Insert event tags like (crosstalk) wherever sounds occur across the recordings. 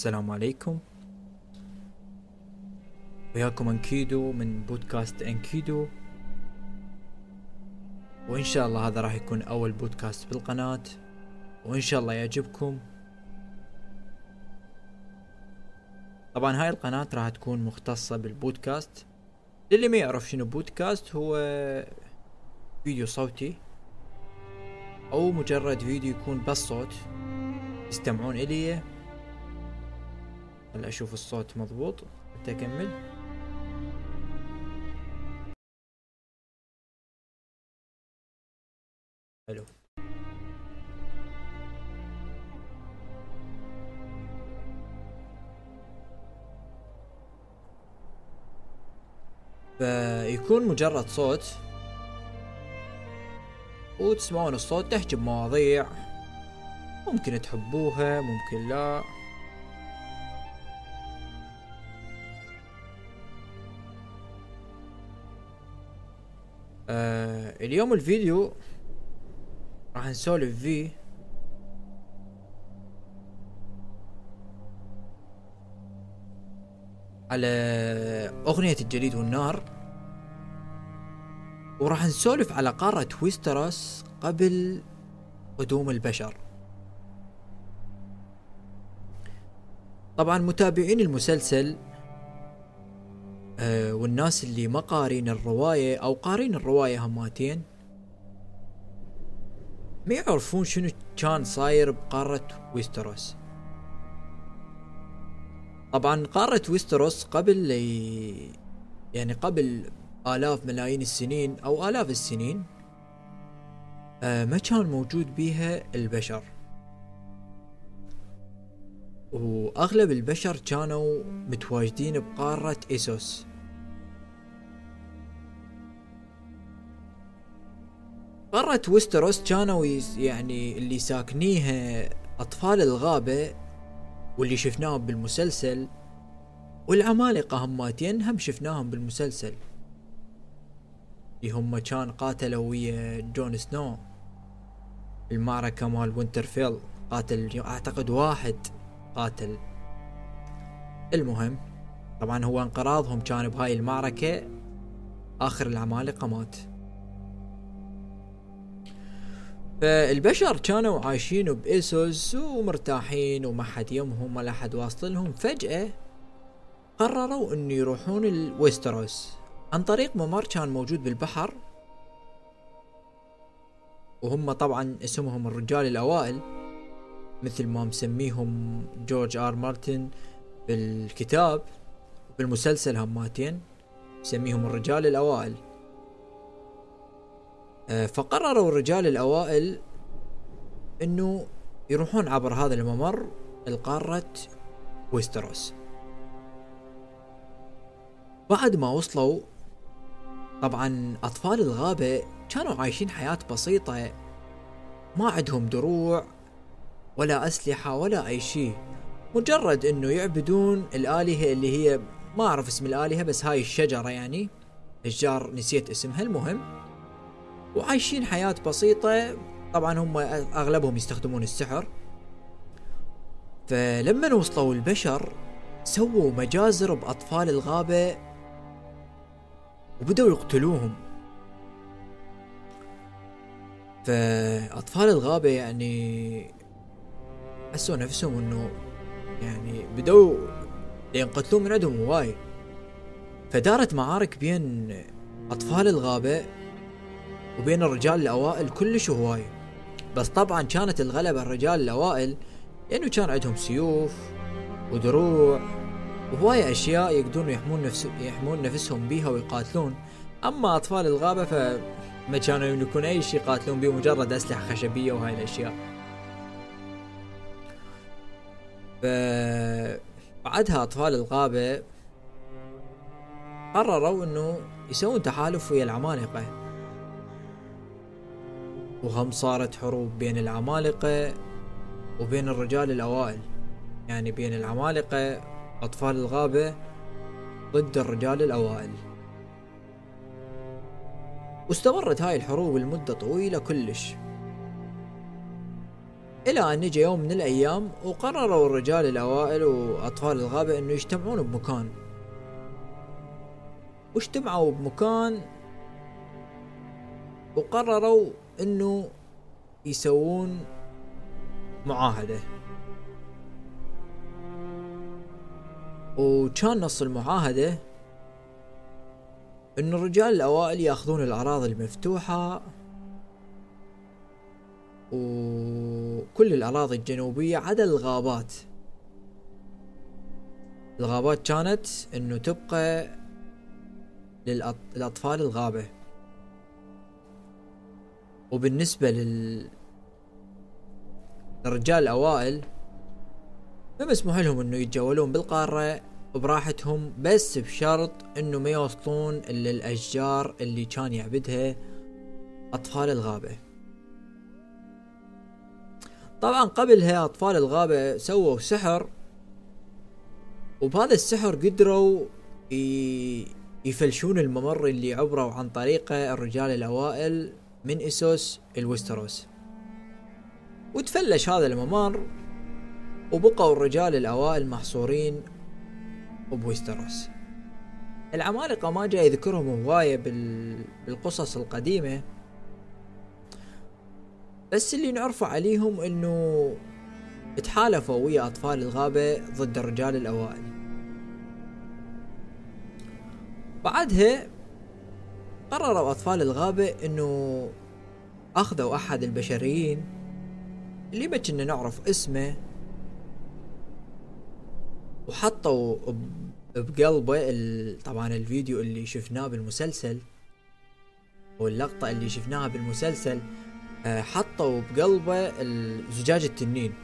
السلام عليكم. وياكم أنكيدو من بودكاست أنكيدو. وإن شاء الله هذا راح يكون أول بودكاست بالقناة. وإن شاء الله يعجبكم. طبعا هاي القناة راح تكون مختصة بالبودكاست. للي ما يعرف شنو بودكاست هو فيديو صوتي. أو مجرد فيديو يكون بس صوت. يستمعون إليه. هلا أشوف الصوت مضبوط. حتى أكمل. حلو. فيكون مجرد صوت. وتسمعون الصوت تحكي بمواضيع ممكن تحبوها ممكن لا. اليوم الفيديو راح نسولف فيه على أغنية الجليد والنار وراح نسولف على قارة ويستروس قبل قدوم البشر. طبعا متابعين المسلسل آه والناس اللي ما قارين الرواية أو قارين الرواية هماتين. ما يعرفون شنو كان صاير بقارة ويستروس. طبعا قارة ويستروس قبل يعني قبل آلاف ملايين السنين أو آلاف السنين آه ما كان موجود بيها البشر. وأغلب البشر كانوا متواجدين بقارة إيسوس. قارة ويستروس كانوا يعني اللي ساكنيها أطفال الغابة واللي شفناهم بالمسلسل والعمالقة هماتين هم شفناهم بالمسلسل. اللي هم كان قاتلوا ويا جون سنو. المعركة مال وينترفيل قاتل أعتقد واحد قاتل. المهم طبعا هو انقراضهم كان بهاي المعركة آخر العمالقة مات. فالبشر كانوا عايشين بإيسوس ومرتاحين وما حد يمهم ولا حد واصل لهم. فجأة قرروا انه يروحون لويستروس. عن طريق ممر كان موجود بالبحر. وهم طبعا اسمهم الرجال الأوائل مثل ما مسميهم جورج آر مارتن بالكتاب بالمسلسل هماتين يسميهم الرجال الأوائل. آه، فقرروا الرجال الأوائل أنه يروحون عبر هذا الممر القارة ويستروس. بعد ما وصلوا طبعا أطفال الغابة كانوا عايشين حياة بسيطة ما عندهم دروع ولا أسلحة ولا أي شيء. مجرد أنه يعبدون الآلهة اللي هي ما أعرف اسم الآلهة بس هاي الشجرة يعني. الجار نسيت اسمها المهم. وعايشين حياة بسيطة. طبعا هم أغلبهم يستخدمون السحر. فلما وصلوا البشر سووا مجازر باطفال الغابة وبدأوا يقتلوهم. فأطفال الغابة يعني حسوا نفسهم إنه يعني بدأوا ينقتلون من عندهم هواي فدارت معارك بين أطفال الغابة وبين الرجال الأوائل كلش هواي. بس طبعا كانت الغلبة الرجال الأوائل لأنه كان عندهم سيوف ودروع وهواية أشياء يقدرون يحمون نفس يحمون نفسهم بيها ويقاتلون. أما أطفال الغابة فما كانوا يملكون أي شيء يقاتلون به مجرد أسلحة خشبية وهاي الأشياء. ف بعدها أطفال الغابة قرروا إنه يسوون تحالف ويا العمالقة. وهم صارت حروب بين العمالقة وبين الرجال الأوائل. يعني بين العمالقة أطفال الغابة ضد الرجال الأوائل. واستمرت هاي الحروب لمدة طويلة كلش. إلى أن جاء يوم من الأيام وقرروا الرجال الأوائل وأطفال الغابة إنه يجتمعون بمكان. واجتمعوا بمكان وقرروا إنه يسوون معاهدة. وكان نص المعاهدة انه الرجال الأوائل ياخذون الأراضي المفتوحة وكل الأراضي الجنوبية عدا الغابات. الغابات كانت إنه تبقى للأطفال الغابة. وبالنسبة لل الرجال الأوائل ما مسموح لهم إنه يتجولون بالقارة براحتهم بس بشرط إنه ما يوصلون إلا الأشجار اللي كان يعبدها أطفال الغابة. طبعا قبلها أطفال الغابة سووا سحر وبهذا السحر قدروا يفلشون الممر اللي عبروا عن طريقه الرجال الأوائل. من اسوس الوستروس وتفلش هذا الممر وبقوا الرجال الأوائل محصورين بويستروس. العمالقة ما جاي يذكرهم هواية بالقصص القديمة. بس اللي نعرفه عليهم إنه تحالفوا ويا أطفال الغابة ضد الرجال الأوائل. بعدها قرروا أطفال الغابة إنه أخذوا أحد البشريين اللي ما كنا نعرف اسمه وحطوا بقلبه طبعا الفيديو اللي شفناه بالمسلسل واللقطة اللي شفناها بالمسلسل آه، حطوا بقلبه زجاج التنين.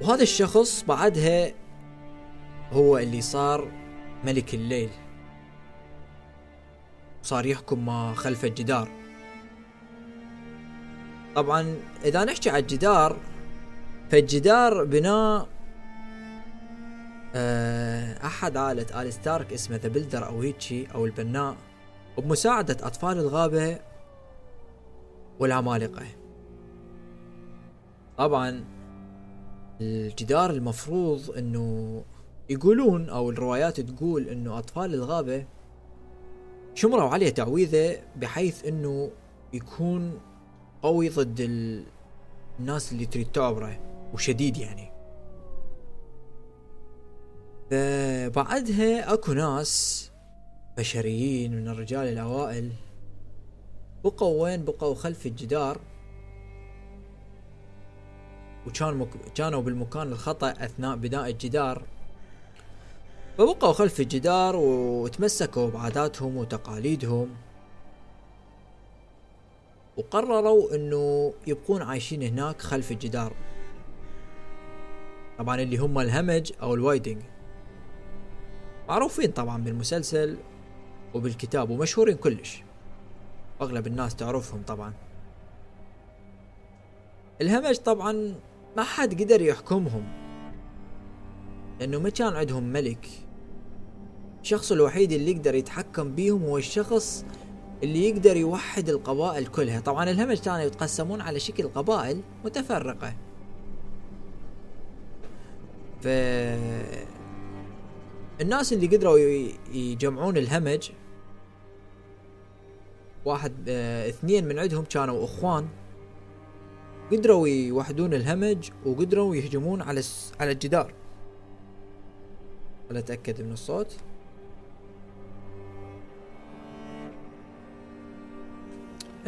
وهذا الشخص بعدها هو اللي صار ملك الليل. صار يحكم ما خلف الجدار. طبعا إذا نحكي على الجدار فالجدار بناء آه، أحد آلة آل ستارك اسمه ذا بلدر أو هيجي أو البناء وبمساعدة أطفال الغابة والعمالقة. طبعا الجدار المفروض إنه يقولون أو الروايات تقول إنه أطفال الغابة شمروا عليه تعويذة بحيث إنه يكون قوي ضد الناس اللي تريد تعبره وشديد يعني. بعدها أكو ناس بشريين من الرجال الأوائل بقوا وين؟ بقوا خلف الجدار. وكان مك... كانوا بالمكان الخطأ أثناء بناء الجدار. فبقوا خلف الجدار وتمسكوا بعاداتهم وتقاليدهم. وقرروا إنه يبقون عايشين هناك خلف الجدار. طبعا اللي هم الهمج أو الوايدنج معروفين طبعا بالمسلسل وبالكتاب ومشهورين كلش. أغلب الناس تعرفهم طبعا. الهمج طبعا ما حد قدر يحكمهم لأنه ما كان عندهم ملك الشخص الوحيد اللي يقدر يتحكم بيهم هو الشخص اللي يقدر يوحد القبائل كلها. طبعا الهمج كانوا يتقسمون على شكل قبائل متفرقة. ف الناس اللي قدروا يجمعون الهمج واحد آه اثنين من عندهم كانوا اخوان. قدروا يوحدون الهمج وقدروا يهجمون على على الجدار. ولا أتأكد من الصوت؟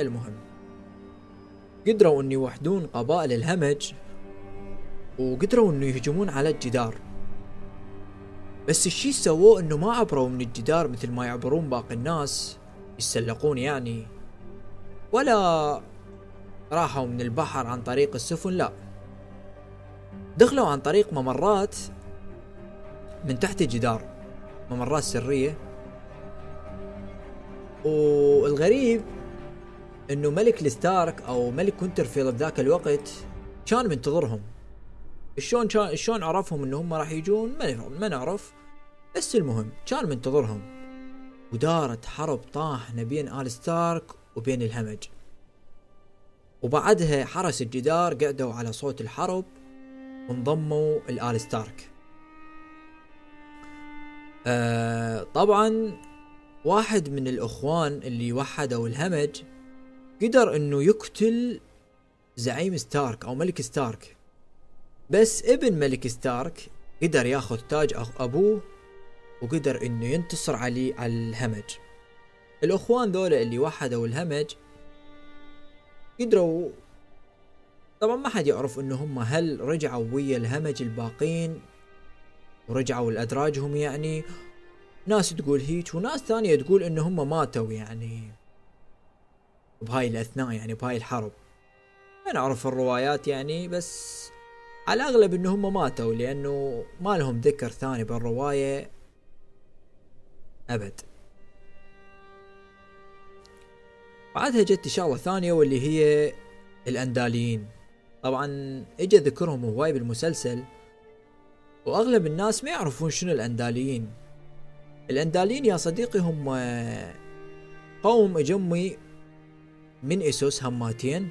المهم. قدروا أن يوحدون قبائل الهمج وقدروا انه يهجمون على الجدار. بس الشي سووه إنه ما عبروا من الجدار مثل ما يعبرون باقي الناس يتسلقون يعني. ولا راحوا من البحر عن طريق السفن لا. دخلوا عن طريق ممرات من تحت الجدار ممرات سرية. والغريب إنه ملك الستارك أو ملك وينترفيل بذاك الوقت كان منتظرهم. شلون شلون عرفهم إنه هم راح يجون؟ ما ما نعرف. بس المهم كان منتظرهم. ودارت حرب طاحنه بين آل ستارك وبين الهمج. وبعدها حرس الجدار قعدوا على صوت الحرب وانضموا الآل ستارك. آه طبعا واحد من الأخوان اللي وحدوا الهمج قدر إنه يقتل زعيم ستارك أو ملك ستارك. بس ابن ملك ستارك قدر ياخذ تاج أبوه وقدر إنه ينتصر عليه على الهمج. الأخوان ذولا اللي وحدوا الهمج قدروا طبعا ما حد يعرف إنه هم هل رجعوا ويا الهمج الباقين ورجعوا لأدراجهم يعني. ناس تقول هيك وناس ثانية تقول إنه هم ماتوا يعني. بهاي الاثناء يعني بهاي الحرب. ما نعرف الروايات يعني بس على الأغلب إنه هم ماتوا لأنه ما لهم ذكر ثاني بالرواية أبد. بعدها جت شغلة ثانية واللي هي الأنداليين. طبعا اجى ذكرهم هواي بالمسلسل وأغلب الناس ما يعرفون شنو الأنداليين. الأنداليين يا صديقي هم قوم أجمي من اسوس هماتين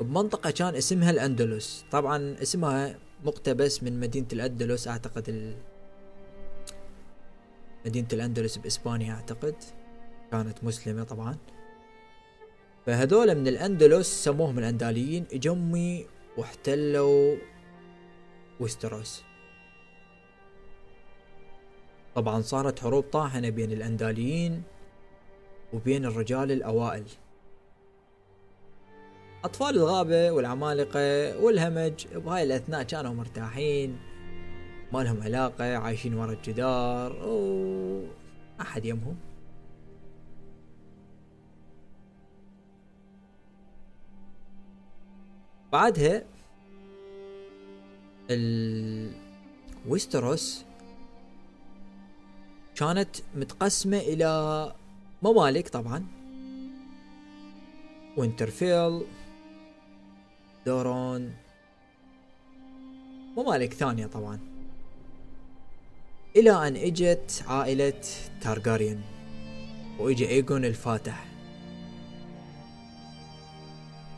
بمنطقة كان اسمها الأندلس. طبعا اسمها مقتبس من مدينة الأندلس أعتقد ال... مدينة الأندلس بإسبانيا أعتقد. كانت مسلمة طبعا. فهذول من الأندلس سموهم الأنداليين إجمي واحتلوا ويستروس. طبعا صارت حروب طاحنة بين الأنداليين وبين الرجال الأوائل. أطفال الغابة والعمالقة والهمج بهاي الأثناء كانوا مرتاحين. ما لهم علاقة عايشين ورا الجدار و أحد يمهم. بعدها ال ويستروس كانت متقسمة إلى ممالك طبعا. وينترفيل دورن. ممالك ثانية طبعا. إلى أن إجت عائلة تارجاريان وإجا إيجون الفاتح.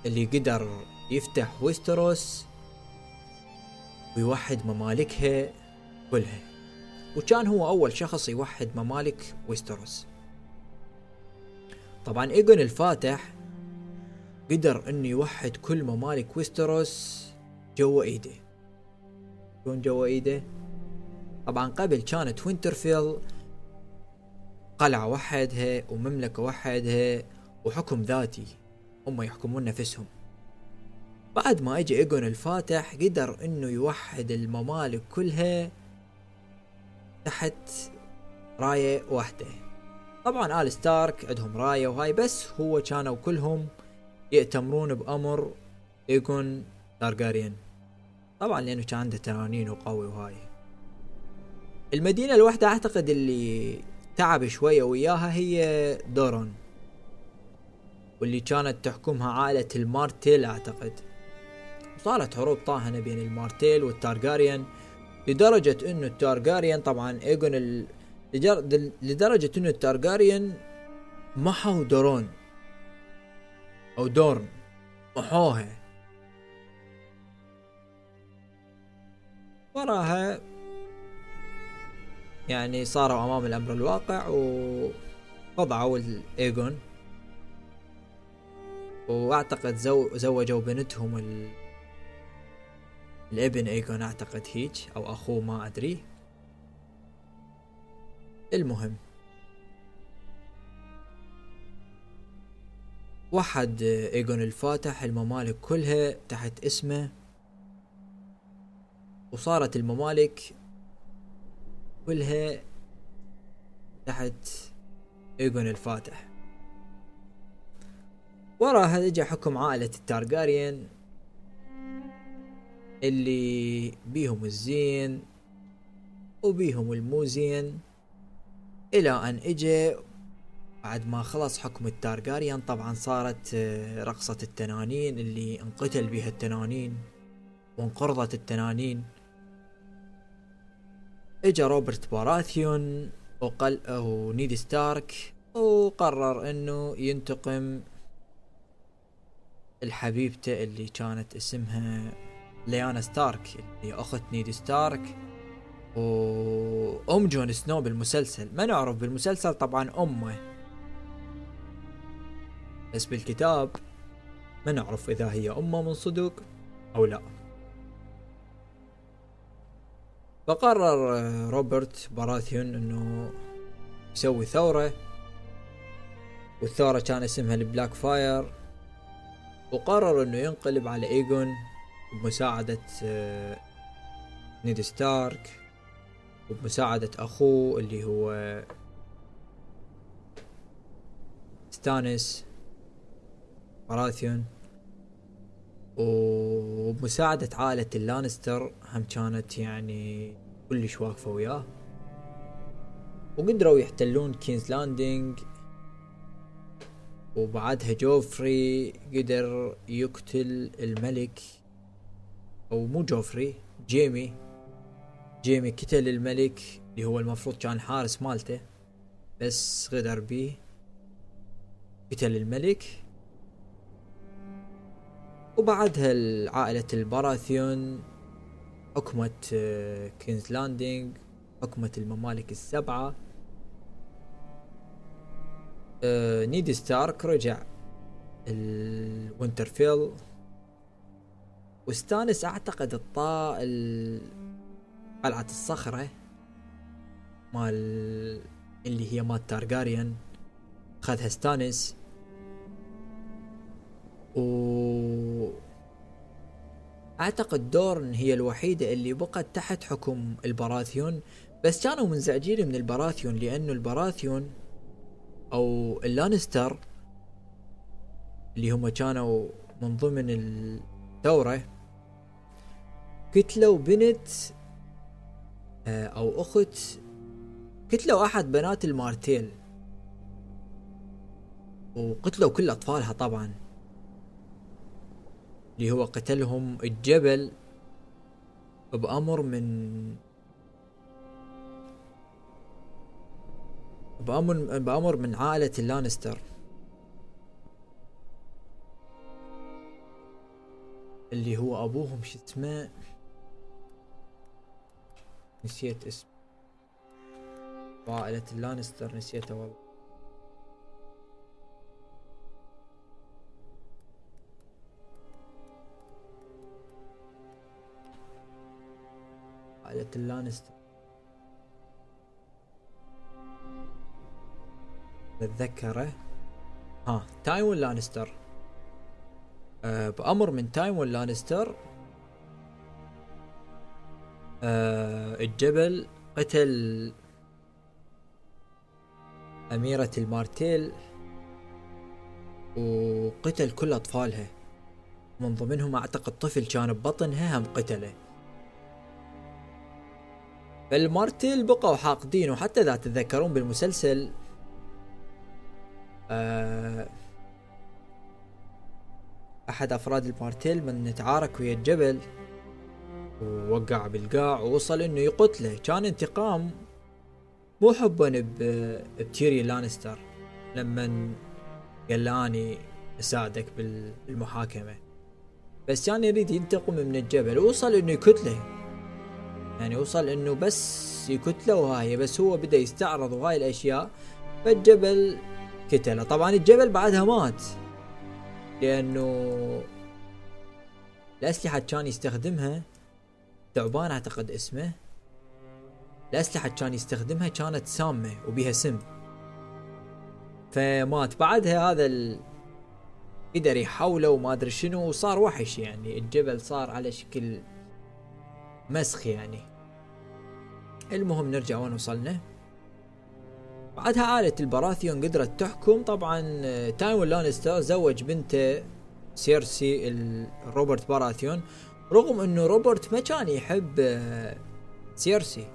اللي قدر يفتح ويستروس ويوحد ممالكها كلها. وكان هو أول شخص يوحد ممالك ويستروس. طبعا إيجون الفاتح قدر إنه يوحد كل ممالك ويستروس جوا إيده. شلون جوا إيده؟ طبعا قبل كانت وينترفيل قلعة وحدها ومملكة وحدها وحكم ذاتي. هم يحكمون نفسهم. بعد ما اجى ايجون الفاتح قدر إنه يوحد الممالك كلها تحت راية واحدة. طبعا آل ستارك عندهم راية وهاي بس هو كانوا كلهم يأتمرون بأمر ايجون تارجاريان طبعا لأنه كان عنده تنانين وقوي وهاي. المدينة الواحدة أعتقد اللي تعب شوية وياها هي دورن. واللي كانت تحكمها عائلة المارتيل أعتقد. صارت حروب طاحنة بين المارتيل والتارجاريان لدرجة إنه التارجاريان طبعا ايجون ال... لدرجة إنه التارجاريان محوا دورن. أو دورن محوها وراها يعني صاروا أمام الأمر الواقع وخضعوا لايجون وأعتقد زو زوجوا بنتهم ال... لابن ايجون أعتقد هيك أو أخوه ما أدري. المهم. وحد إيجون الفاتح الممالك كلها تحت اسمه وصارت الممالك كلها تحت إيجون الفاتح. وراها اجى حكم عائلة التارجاريان اللي بيهم الزين وبيهم الموزين إلى أن اجى بعد ما خلص حكم التارجاريان طبعا صارت آه، رقصة التنانين اللي انقتل بها التنانين وانقرضت التنانين. إجا روبرت باراثيون وقل أو نيد ستارك وقرر إنه ينتقم لحبيبته اللي كانت اسمها ليانا ستارك اللي أخت نيد ستارك. وأم جون سنو بالمسلسل. ما نعرف بالمسلسل طبعا أمه. بس بالكتاب ما نعرف إذا هي أمه من صدق أو لا. فقرر روبرت باراثيون إنه يسوي ثورة والثورة كان اسمها البلاك فاير. وقرر إنه ينقلب على ايجون بمساعدة آه، نيد ستارك وبمساعدة أخوه اللي هو ستانس باراثيون وبمساعدة عائلة اللانستر هم كانت يعني كلش واقفة وياه. وقدروا يحتلون كينز لاندنج وبعدها جوفري قدر يقتل الملك. أو مو جوفري جيمي. جيمي قتل الملك اللي هو المفروض كان حارس مالته. بس غدر بيه. قتل الملك. وبعدها عائلة الباراثيون حكمت آه، كينز لاندنج حكمت الممالك السبعة آه، نيد ستارك رجع لوينترفيل وستانس أعتقد الطاء قلعة الصخرة مال اللي هي مال تارجاريان خذها ستانس. و أعتقد دورن هي الوحيدة اللي بقت تحت حكم البراثيون. بس كانوا منزعجين من البراثيون لأنه البراثيون أو اللانستر اللي هم كانوا من ضمن الثورة قتلوا بنت آه، أو أخت قتلوا أحد بنات المارتيل. وقتلوا كل أطفالها طبعا. اللي هو قتلهم الجبل بأمر من بأمر بأمر من عائلة اللانستر. اللي هو أبوهم شو اسمه؟ نسيت اسم عائلة اللانستر نسيته والله. عائلة اللانستر. بتذكره؟ ها تايوين لانستر. أه بأمر من تايوين لانستر أه الجبل قتل أميرة المارتيل وقتل كل أطفالها. من ضمنهم أعتقد طفل كان ببطنها هم قتله. فالمارتيل بقوا حاقدين وحتى إذا تتذكرون بالمسلسل آه، أحد أفراد المارتيل من تعارك ويا الجبل ووقع بالقاع ووصل إنه يقتله. كان انتقام مو حبا بتيري لانستر لما قال أني أساعدك بالمحاكمة. بس كان يريد ينتقم من الجبل ووصل إنه يقتله. يعني وصل إنه بس يكتله وهاي بس هو بدأ يستعرض وهاي الأشياء فالجبل كتله. طبعا الجبل بعدها مات لأنه الأسلحة كان يستخدمها ثعبان أعتقد اسمه. الأسلحة كان يستخدمها كانت سامة وبيها سم. فمات. بعدها هذا ال... قدر يحوله وما أدري شنو وصار وحش يعني. الجبل صار على شكل مسخ يعني. المهم نرجع وين وصلنا. بعدها عائلة البراثيون قدرت تحكم. طبعا تايوين لانستر زوج بنته سيرسي روبرت باراثيون رغم انه روبرت ما كان يحب آه، سيرسي.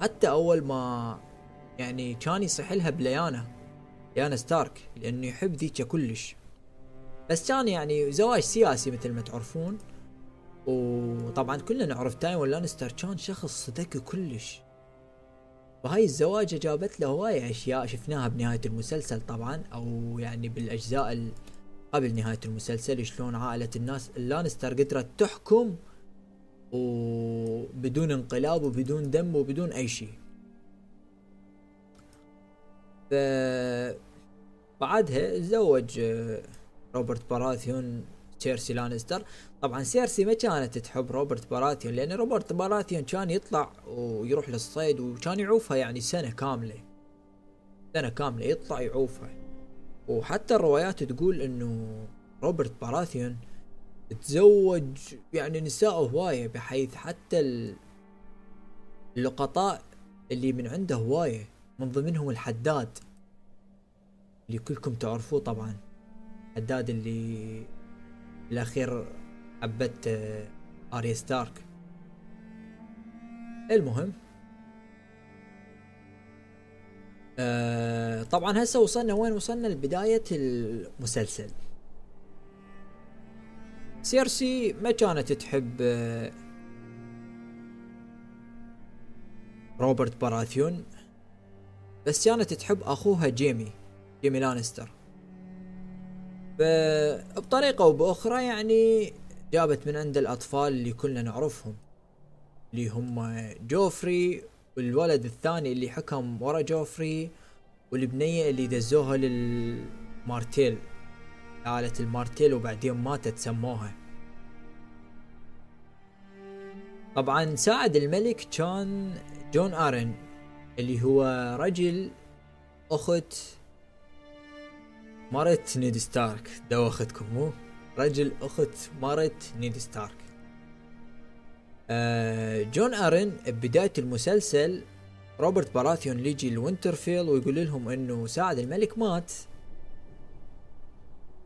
حتى أول ما يعني كان يصيح لها بليانا ليانا ستارك لأنه يحب ذيك كلش. بس كان يعني زواج سياسي مثل ما تعرفون. وطبعا كلنا نعرف تايوان لانستر كان شخص ذكي كلش. وهاي الزواجة جابت له هواية أشياء شفناها بنهاية المسلسل طبعا أو يعني بالأجزاء قبل نهاية المسلسل شلون عائلة الناس اللانستر قدرت تحكم وبدون انقلاب وبدون دم وبدون أي شيء. ف بعدها تزوج آه، روبرت باراثيون سيرسي لانستر. طبعا سيرسي ما كانت تحب روبرت باراثيون لأن روبرت باراثيون كان يطلع ويروح للصيد وكان يعوفها يعني سنة كاملة. سنة كاملة يطلع يعوفها. وحتى الروايات تقول إنه روبرت باراثيون تزوج يعني نساء هواية بحيث حتى اللقطاء اللي من عنده هواية من ضمنهم الحداد اللي كلكم تعرفوه طبعا. حداد اللي بالاخير آه، آريا ستارك. المهم. آه طبعا هسه وصلنا وين؟ وصلنا لبداية المسلسل. سيرسي ما كانت تحب آه روبرت باراثيون بس كانت تحب أخوها جيمي جيمي لانستر. فبطريقة أو بأخرى يعني جابت من عنده أطفال اللي كلنا نعرفهم اللي هم جوفري والولد الثاني اللي حكم ورا جوفري والبنية اللي دزوها للمارتيل آل المارتيل وبعدين ماتت سموها. طبعا ساعد الملك كان جون أرن اللي هو رجل أخت مرت نيد ستارك دوختكم مو؟ رجل أخت مرت نيد ستارك. آه جون ارن ببداية المسلسل روبرت باراثيون يجي لوينترفيل ويقول لهم إنه ساعد الملك مات.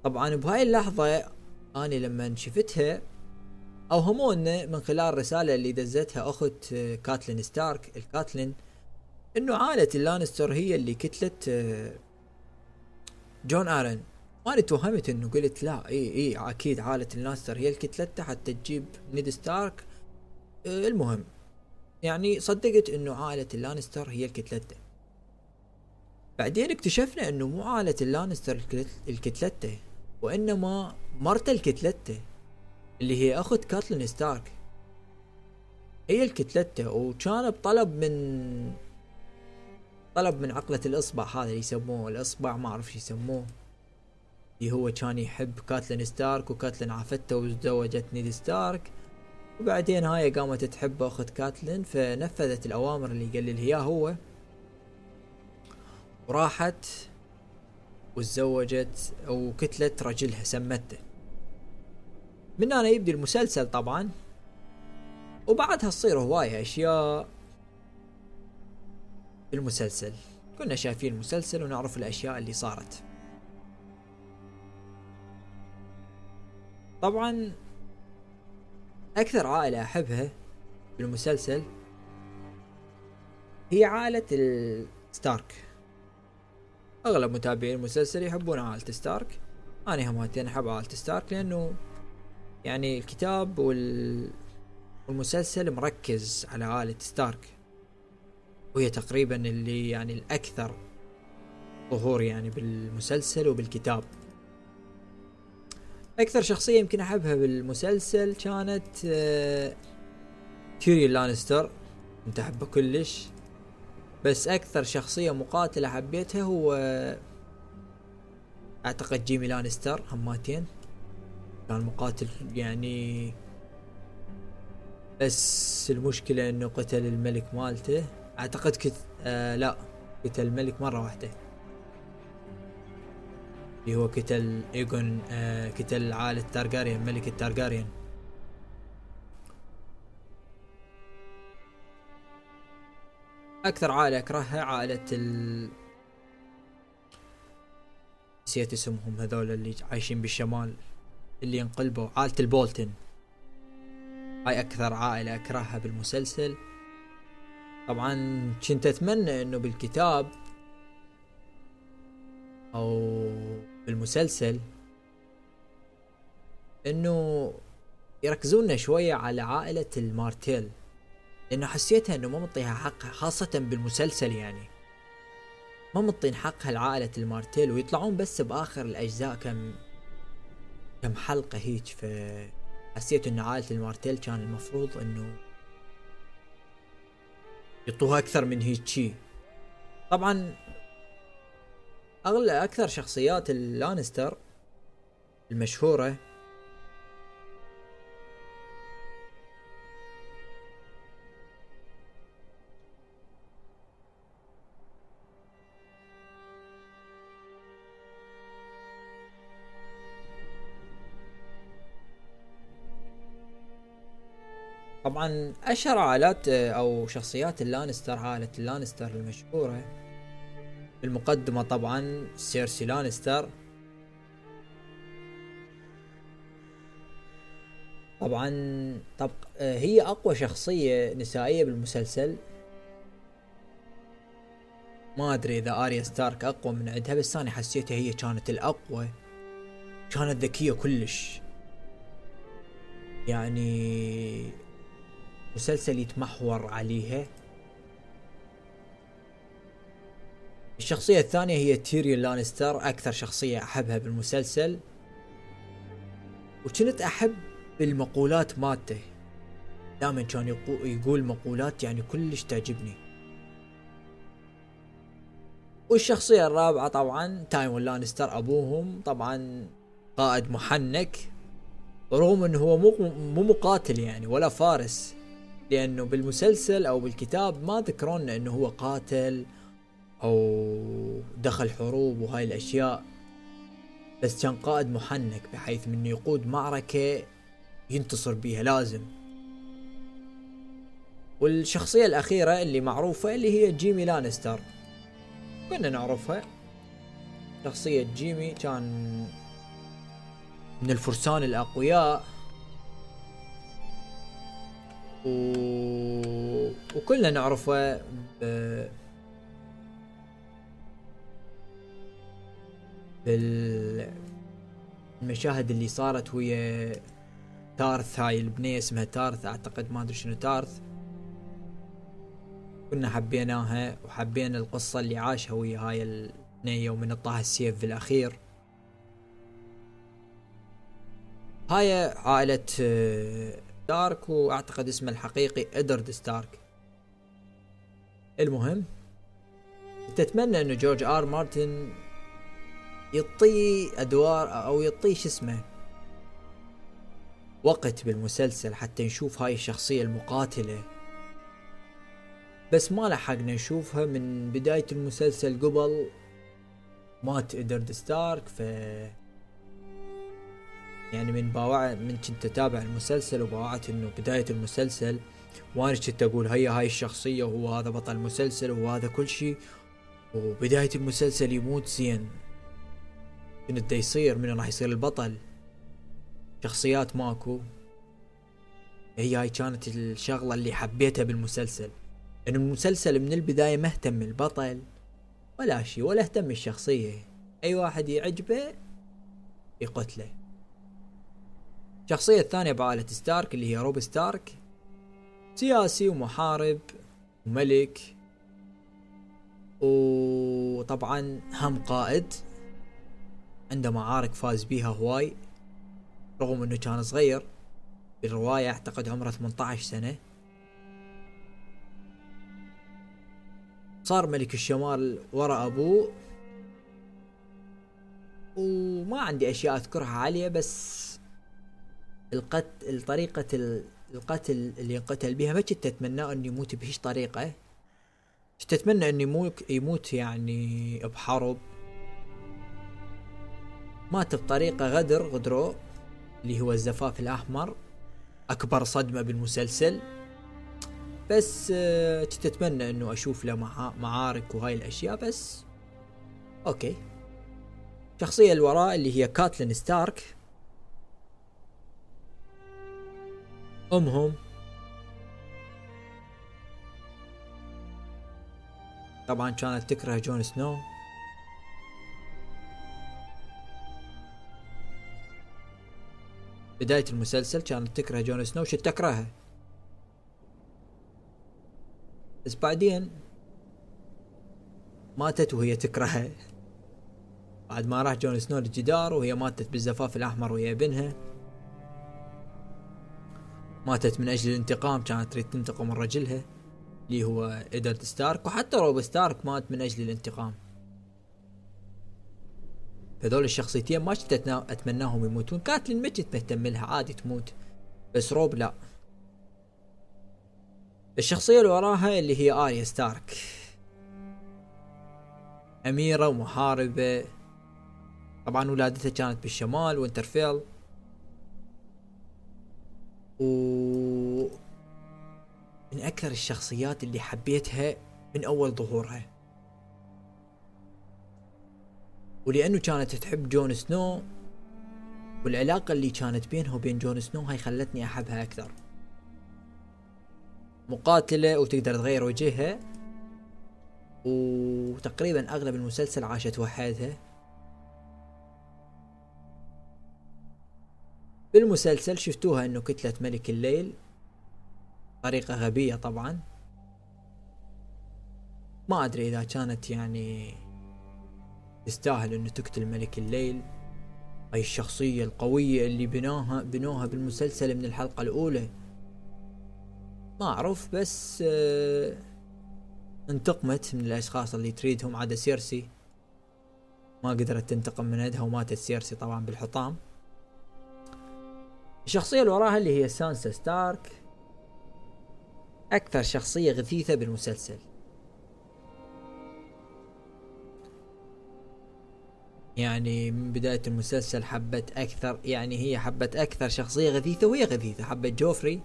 طبعا بهاي اللحظة اني لما شفتها اوهمونا من خلال الرسالة اللي دزتها أخت كاتلين ستارك الكاتلين إنه عائلة اللانستر هي اللي كتلت آه، جون آرن وأنا توهمت إنه قلت لا إي إي أكيد عائلة اللانستر هي اللي كتلته حتى تجيب نيد ستارك. آه، المهم يعني صدقت إنه عائلة اللانستر هي الكتلته بعدين اكتشفنا إنه مو عائلة اللانستر الكتلته وإنما مرت الكتلته اللي هي أخت كاتلين ستارك. هي الكتلته وكان بطلب من طلب من عقلة الإصبع هذا اللي يسموه الإصبع ما أعرف شو يسموه. اللي هو كان يحب كاتلين ستارك وكاتلين عافته وتزوجت نيد ستارك. وبعدين هاي قامت تحب أخت كاتلين فنفذت الأوامر اللي قال لها هو. وراحت وتزوجت أو كتلت رجلها سمته من هنا يبدي المسلسل طبعا. وبعدها تصير هواية أشياء في المسلسل. كنا شايفين المسلسل ونعرف الأشياء اللي صارت. طبعا أكثر عائلة أحبها في المسلسل هي عائلة الستارك. أغلب متابعين المسلسل يحبون عائلة ستارك. أنا هماتين أحب عائلة ستارك لأنه يعني الكتاب وال... والمسلسل مركز على عائلة ستارك. وهي تقريبا اللي يعني الأكثر ظهور يعني بالمسلسل وبالكتاب. أكثر شخصية يمكن أحبها بالمسلسل كانت آه تيريون لانستر. كنت أحبه كلش. بس أكثر شخصية مقاتلة حبيتها هو أعتقد جيمي لانستر هماتين. كان مقاتل يعني بس المشكلة إنه قتل الملك مالته. أعتقد كت آه لا قتل الملك مرة واحدة. اللي هو قتل ايجون آه قتل عائلة تارجاريان ملك التارجاريان أكثر عائلة أكرهها عائلة ال نسيت اسمهم هذول اللي عايشين بالشمال اللي انقلبوا عائلة البولتن. هاي أكثر عائلة أكرهها بالمسلسل. طبعا كنت أتمنى إنه بالكتاب أو بالمسلسل إنه يركزون شوية على عائلة المارتيل لأنه حسيتها إنه ما مطيها حقها خاصة بالمسلسل يعني. ما مطين حقها لعائلة المارتيل ويطلعون بس بآخر الأجزاء كم كم حلقة هيك ف حسيت إنه عائلة المارتيل كان المفروض إنه يعطوها أكثر من هيك شي. طبعا أغلى أكثر شخصيات اللانستر المشهورة طبعا اشهر عائلات أو شخصيات اللانستر عائلة اللانستر المشهورة بالمقدمة طبعا سيرسي لانستر. طبعا طب هي أقوى شخصية نسائية بالمسلسل. ما أدري إذا آريا ستارك أقوى من عندها بس أنا حسيتها هي كانت الأقوى. كانت ذكية كلش. يعني مسلسل يتمحور عليها. الشخصية الثانية هي تيريون لانستر أكثر شخصية أحبها بالمسلسل. وكنت أحب بالمقولات مالته. دائما كان يقول مقولات يعني كلش تعجبني. والشخصية الرابعة طبعا تايون لانستر أبوهم طبعا قائد محنك رغم إنه هو مو مو مقاتل يعني ولا فارس. لأنه بالمسلسل أو بالكتاب ما ذكرون إنه هو قاتل أو دخل حروب وهاي الأشياء. بس كان قائد محنك بحيث من يقود معركة ينتصر بيها لازم. والشخصية الأخيرة اللي معروفة اللي هي جيمي لانستر. كنا نعرفها. شخصية جيمي كان من الفرسان الأقوياء. و... وكلنا نعرفه. ب... بالمشاهد اللي صارت ويا تارث هاي البنية اسمها تارث أعتقد ما أدري شنو تارث. كنا حبيناها وحبينا القصة اللي عاشها ويا هاي البنية ومن الطاه السيف في الأخير. هاي عائلة ستارك وأعتقد اسمه الحقيقي إدارد ستارك. المهم تتمنى إنه جورج آر مارتن يعطي أدوار أو يعطي شو اسمه وقت بالمسلسل حتى نشوف هاي الشخصية المقاتلة. بس ما لحقنا نشوفها من بداية المسلسل قبل. مات ادرد ستارك ف يعني من باوع من كنت أتابع المسلسل وباوعت إنه بداية المسلسل وأنا كنت أقول هيا هاي الشخصية وهو هذا بطل المسلسل وهذا كل شيء وبداية المسلسل يموت زين. كنت دا يصير؟ من راح يصير البطل؟ شخصيات ماكو. هي هاي كانت الشغلة اللي حبيتها بالمسلسل. لأن المسلسل من البداية ما اهتم البطل ولا شيء ولا اهتم الشخصية. أي واحد يعجبه يقتله. الشخصية الثانية بعائلة ستارك اللي هي روب ستارك. سياسي ومحارب وملك. وطبعا هم قائد. عنده معارك فاز بيها هواي. رغم إنه كان صغير. بالرواية أعتقد عمره 18 سنة. صار ملك الشمال ورا أبوه. وما عندي أشياء أذكرها عليه بس القتل طريقة القتل اللي انقتل بها ما كنت اتمنى أنه يموت بهيش طريقة؟ كنت اتمنى أنه يموت يموت يعني بحرب؟ مات بطريقة غدر غدرو اللي هو الزفاف الأحمر أكبر صدمة بالمسلسل. بس آه، كنت اتمنى أنه أشوف له معارك وهاي الأشياء بس أوكي. الشخصية اللي وراء اللي هي كاتلين ستارك. أمهم. طبعا كانت تكره جون سنو. بداية المسلسل كانت تكره جون سنو. شو تكرهه؟ بس بعدين ماتت وهي تكرهه. بعد ما راح جون سنو للجدار وهي ماتت بالزفاف الأحمر ويا ابنها ماتت من أجل الانتقام كانت تريد تنتقم من رجلها اللي هو إيدارد ستارك وحتى روب ستارك مات من أجل الانتقام. هذول الشخصيتين ما كنت أتمناهم يموتون. كاتلين ما كنت مهتم لها عادي تموت بس روب لا. الشخصية اللي وراها اللي هي آريا ستارك. أميرة ومحاربة. طبعا ولادتها كانت بالشمال وينترفيل. و من أكثر الشخصيات اللي حبيتها من أول ظهورها. ولأنه كانت تحب جون سنو والعلاقة اللي كانت بينها وبين جون سنو هاي خلتني أحبها أكثر. مقاتلة وتقدر تغير وجهها وتقريبا أغلب المسلسل عاشت وحدها. بالمسلسل شفتوها إنه كتلة ملك الليل. طريقة غبية طبعا. ما أدري إذا كانت يعني تستاهل إنه تقتل ملك الليل. هاي الشخصية القوية اللي بناها بنوها بالمسلسل من الحلقة الأولى. ما أعرف بس آه انتقمت من الأشخاص اللي تريدهم عدا سيرسي. ما قدرت تنتقم من يدها وماتت سيرسي طبعا بالحطام. الشخصية اللي وراها اللي هي سانسا ستارك. أكثر شخصية غثيثة بالمسلسل. يعني من بداية المسلسل حبت أكثر يعني هي حبت أكثر شخصية غثيثة وهي غثيثة. حبت جوفري.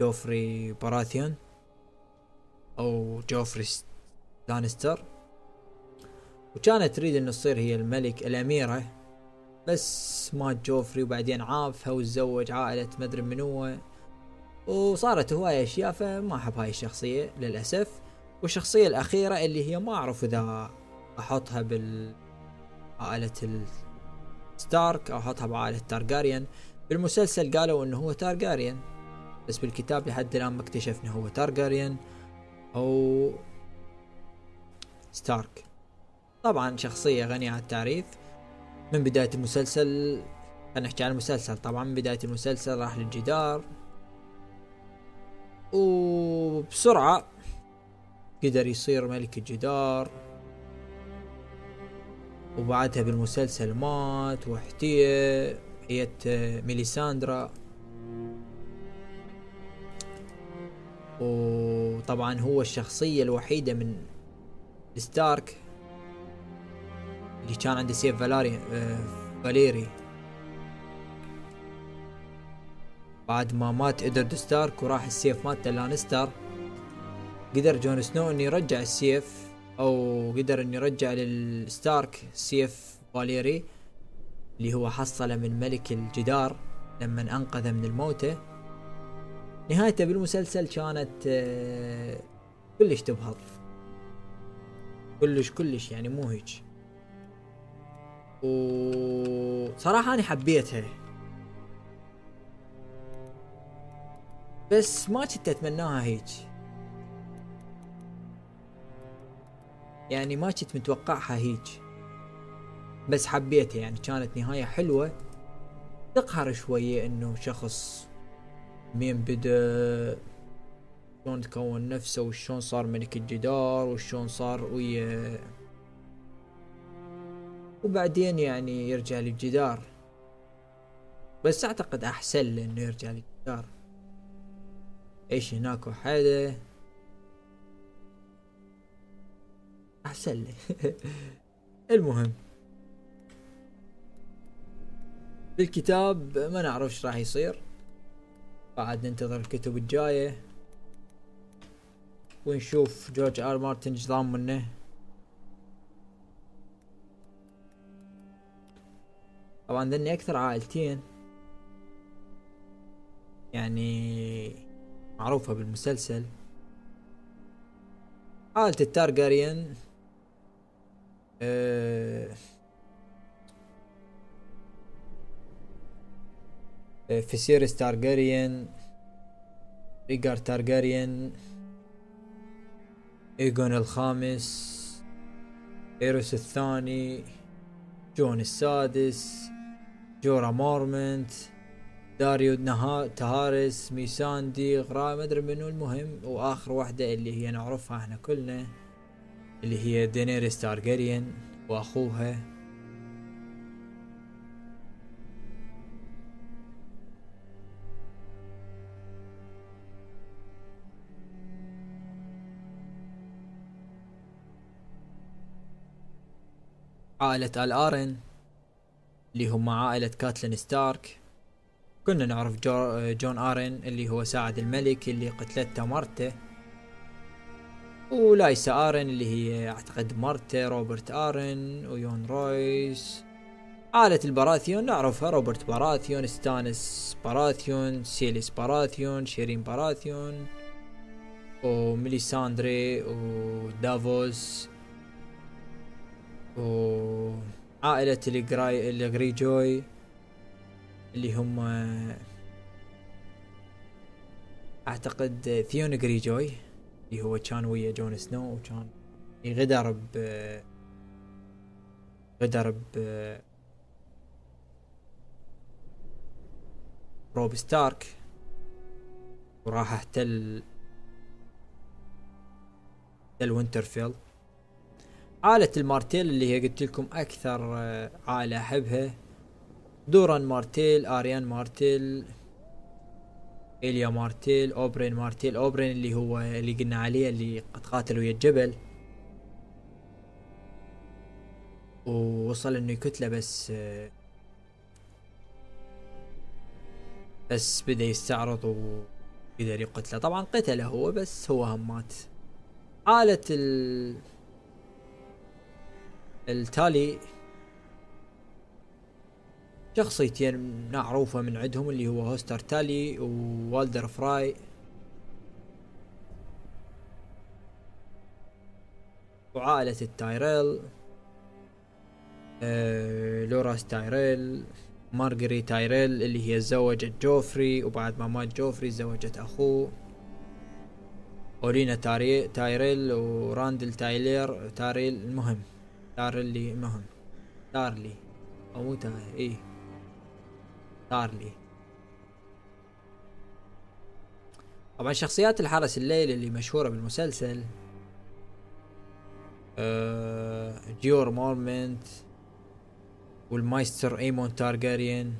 جوفري باراثيون. أو جوفري لانستر. وكانت تريد إنه تصير هي الملك الأميرة. بس مات جوفري وبعدين عافها وتزوج عائلة مدري من هو وصارت هواية أشياء فما أحب هاي الشخصية للأسف. والشخصية الأخيرة اللي هي ما أعرف إذا أحطها بال عائلة ستارك أو أحطها بعائلة تارجاريان بالمسلسل قالوا إنه هو تارجاريان بس بالكتاب لحد الآن ما اكتشفنا هو تارجاريان أو ستارك طبعا شخصية غنية عن التعريف. من بداية المسلسل خلينا نحكي عن المسلسل. طبعا من بداية المسلسل راح للجدار. وبسرعة قدر يصير ملك الجدار. وبعدها بالمسلسل مات واحتية حية ميليساندرا. وطبعا هو الشخصية الوحيدة من ستارك. اللي كان عنده سيف فالاري آه فاليري. بعد ما مات إدرد ستارك وراح السيف مات لانستر قدر جون سنو إنه يرجع السيف أو قدر إنه يرجع للستارك سيف فاليري اللي هو حصله من ملك الجدار لما أنقذه من الموتة. نهايته بالمسلسل كانت آه كلش تبهض كلش كلش يعني مو هيك. وصراحة أنا حبيتها. بس ما كنت أتمناها هيك. يعني ما كنت متوقعها هيك. بس حبيتها يعني كانت نهاية حلوة. تقهر شوية إنه شخص مين بدأ شلون تكون نفسه وشلون صار ملك الجدار وشلون صار ويا وبعدين يعني يرجع للجدار بس أعتقد أحسن له إنه يرجع للجدار إيش هناك وحده؟ أحسن له. (laughs) المهم. بالكتاب ما نعرف إيش راح يصير. بعد ننتظر الكتب الجاية. ونشوف جورج آر مارتن إيش ضام طبعا ذني أكثر عائلتين. يعني معروفة بالمسلسل. عائلة التارجاريان أه فيسيريس تارجاريان ريجار تارجاريان ايجون الخامس إيروس الثاني جون السادس. جورا مورمنت داريو. تهارس ميساندي غرا ما ادري منو المهم واخر واحدة اللي هي نعرفها إحنا كلنا اللي هي دينيريس تارجيريان واخوها عائلة الارن اللي هم عائلة كاتلين ستارك. كنا نعرف جو جون ارن اللي هو ساعد الملك اللي قتلته مرته ولايسا ارن اللي هي أعتقد مرته روبرت ارن ويون رويس. عائلة البراثيون نعرفها روبرت باراثيون ستانس باراثيون سيليس باراثيون شيرين باراثيون وميليساندري ودافوس وعائلة الجراي الجريجوي اللي هم أعتقد ثيون جريجوي اللي هو كان ويا جون سنو وكان غدر ب غدر ب روب ستارك وراح احتل احتل وينترفيل عائلة المارتيل اللي هي قلت لكم أكثر آه، عائلة أحبها. دوران مارتيل آريان مارتيل إليا مارتيل أوبرين مارتيل. أوبرين اللي هو اللي قلنا عليه اللي قد قاتل ويا الجبل. ووصل إنه يقتله بس بس بدأ يستعرض وقدر يقتله. طبعا قتله هو بس هو هم مات. عائلة ال التالي شخصيتين معروفة من عندهم اللي هو هوستر تالي ووالدر فراي. وعائلة التايريل آه لوراس تايريل مارغري تايريل اللي هي تزوجت جوفري وبعد ما مات جوفري تزوجت أخوه. أولينا تايريل وراندل تايلير تاريل المهم. تاريلي المهم تارلي أو مو إيه. تارلي طبعا شخصيات الحرس الليل اللي مشهورة بالمسلسل آه جيور مورمنت والمايستر إيمون تارجاريان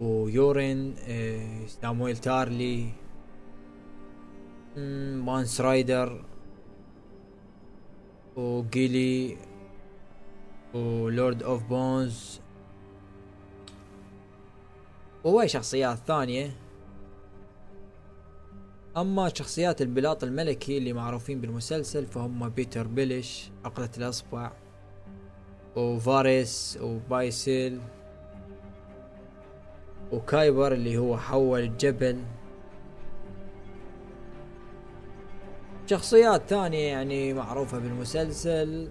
ويورين آه سامويل تارلي مانس رايدر. وجيلي و Lord of Bones وهاي شخصيات ثانية أما شخصيات البلاط الملكي اللي معروفين بالمسلسل فهم بيتر بيلش عقلة الأصبع وفاريس وبايسيل وكايبر اللي هو حول الجبل شخصيات ثانية يعني معروفة بالمسلسل.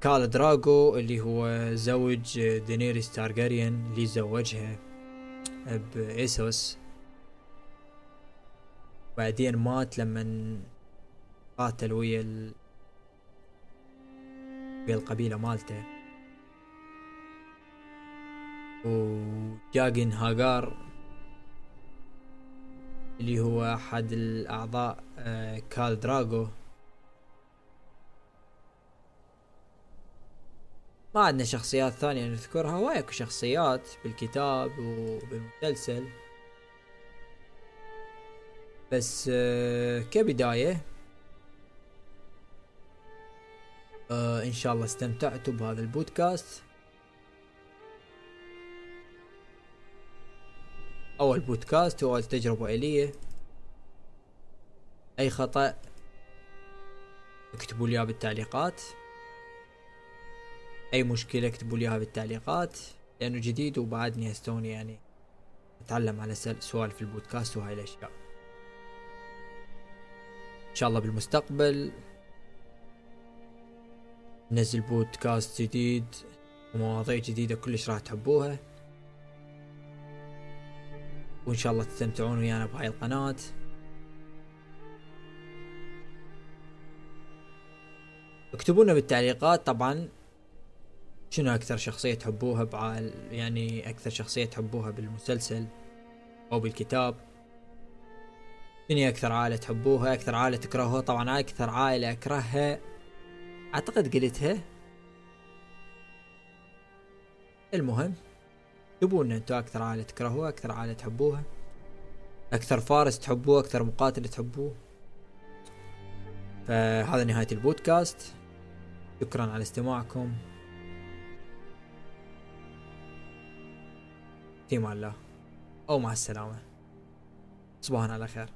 كال دراغو اللي هو زوج دينيريس تارجاريان اللي زوجها بإيسوس بعدين مات لما قاتل ويا ال... ويا القبيلة مالته. وجاجن هاجار اللي هو أحد الأعضاء آه، كال دراغو. ما عندنا شخصيات ثانية نذكرها وايك شخصيات بالكتاب وبالمسلسل. بس آه، كبداية آه، إن شاء الله استمتعتوا بهذا البودكاست. اول بودكاست واول تجربة الي أي خطأ اكتبوا لي بالتعليقات. أي مشكلة اكتبوا لي إياها بالتعليقات. لأنه جديد وبعدني هستوني يعني أتعلم على سوالف البودكاست وهاي الأشياء. إن شاء الله بالمستقبل نزل بودكاست جديد ومواضيع جديدة كلش راح تحبوها. وإن شاء الله تستمتعون ويانا بهاي القناة. واكتبوا لنا بالتعليقات طبعا شنو أكثر شخصية تحبوها بعال يعني أكثر شخصية تحبوها بالمسلسل أو بالكتاب؟ شنو أكثر عائلة تحبوها؟ أكثر عائلة تكرهوها طبعا أكثر عائلة أكرهها أعتقد قلتها. المهم لنا أنتم أكثر عائلة تكرهوها أكثر عائلة تحبوها؟ أكثر فارس تحبوه أكثر مقاتل تحبوه؟ فهذا نهاية البودكاست. شكرا على استماعكم. في أمان الله. أو مع السلامة. صباحا على خير.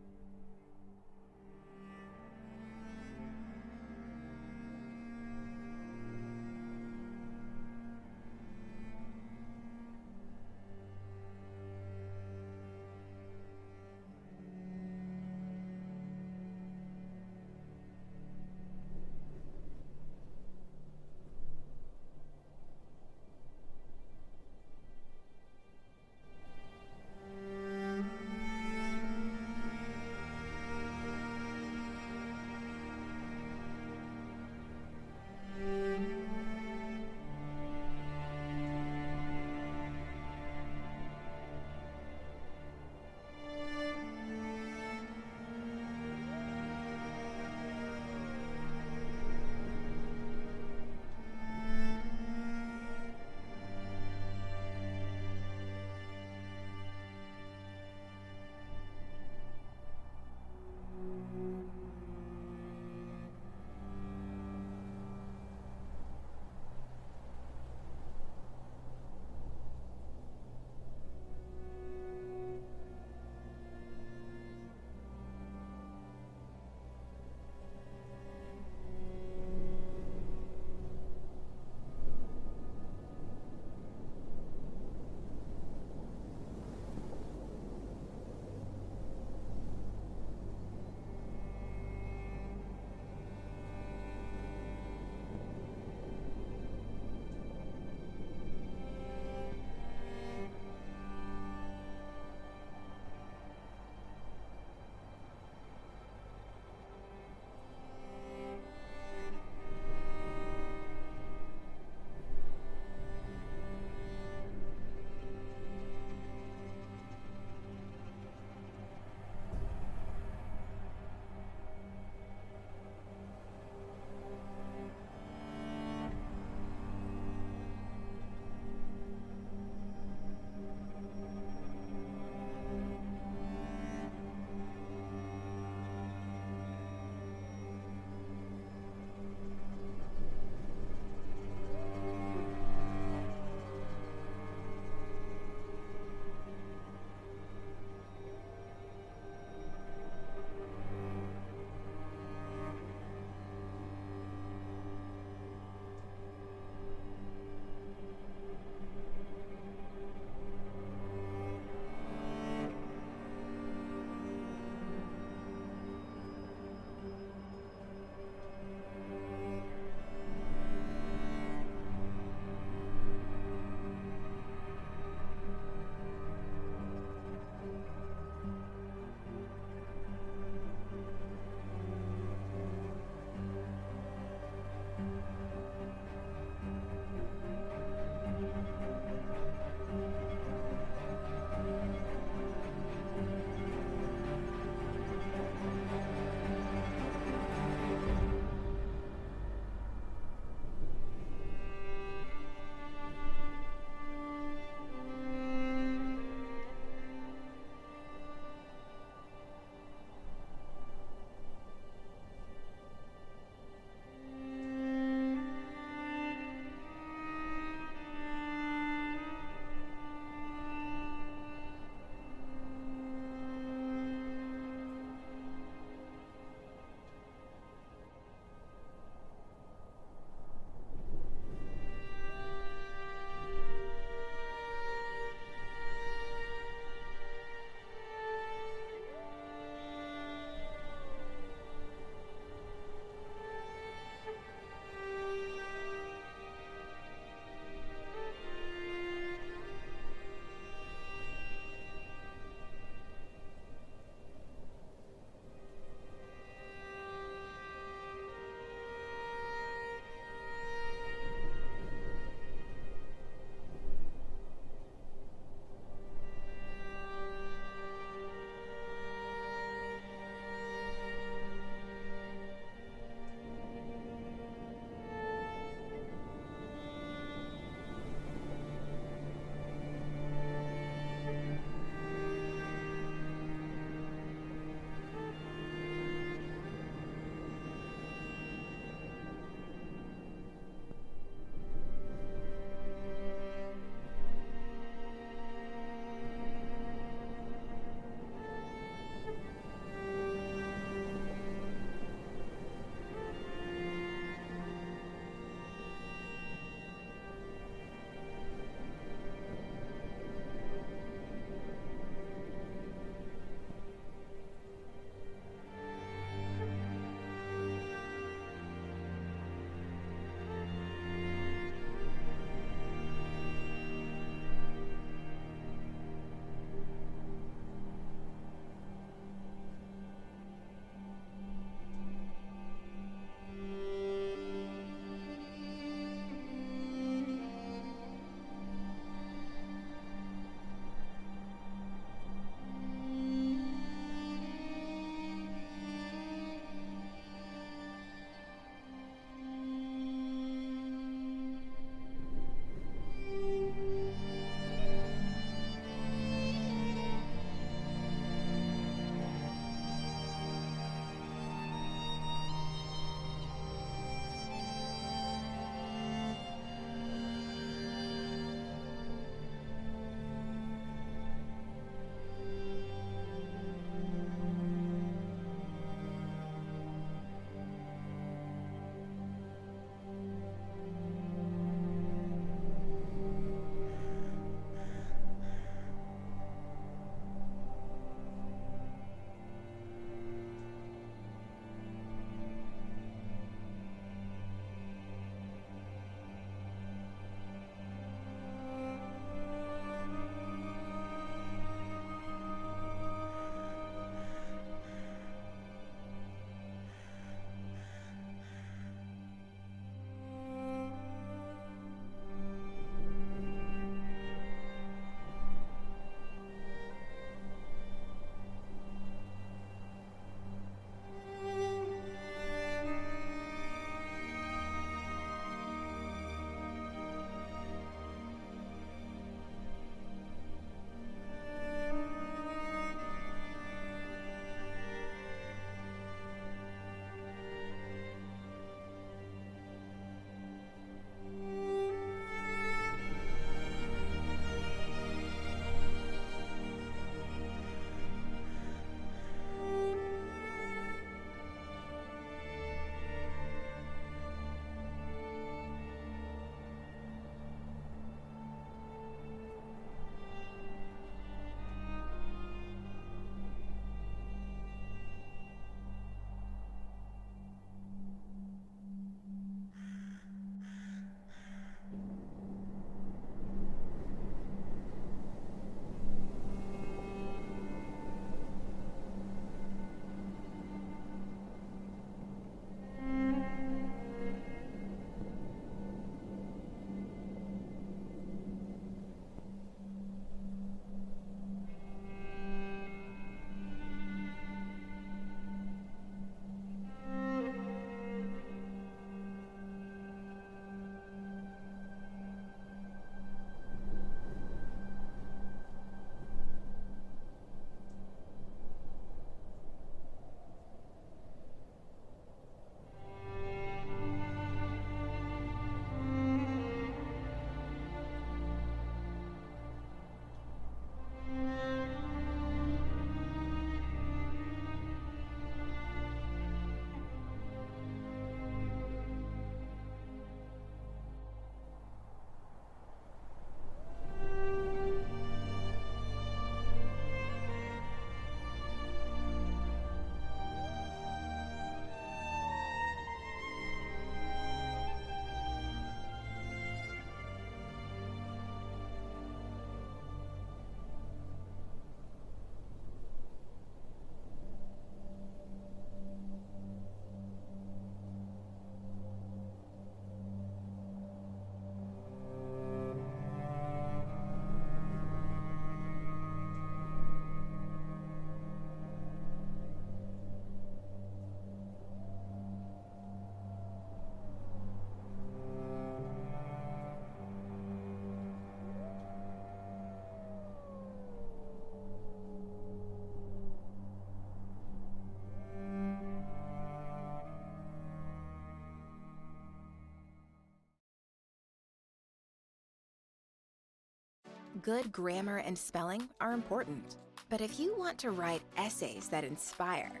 Good grammar and spelling are important. But if you want to write essays that inspire,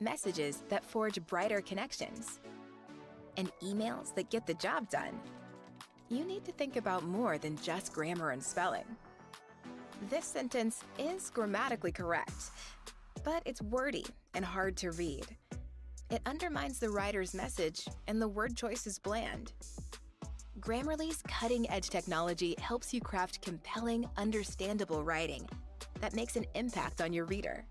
messages that forge brighter connections, and emails that get the job done, you need to think about more than just grammar and spelling. This sentence is grammatically correct, but it's wordy and hard to read. It undermines the writer's message, and the word choice is bland. Grammarly's cutting edge technology helps you craft compelling, understandable writing that makes an impact on your reader.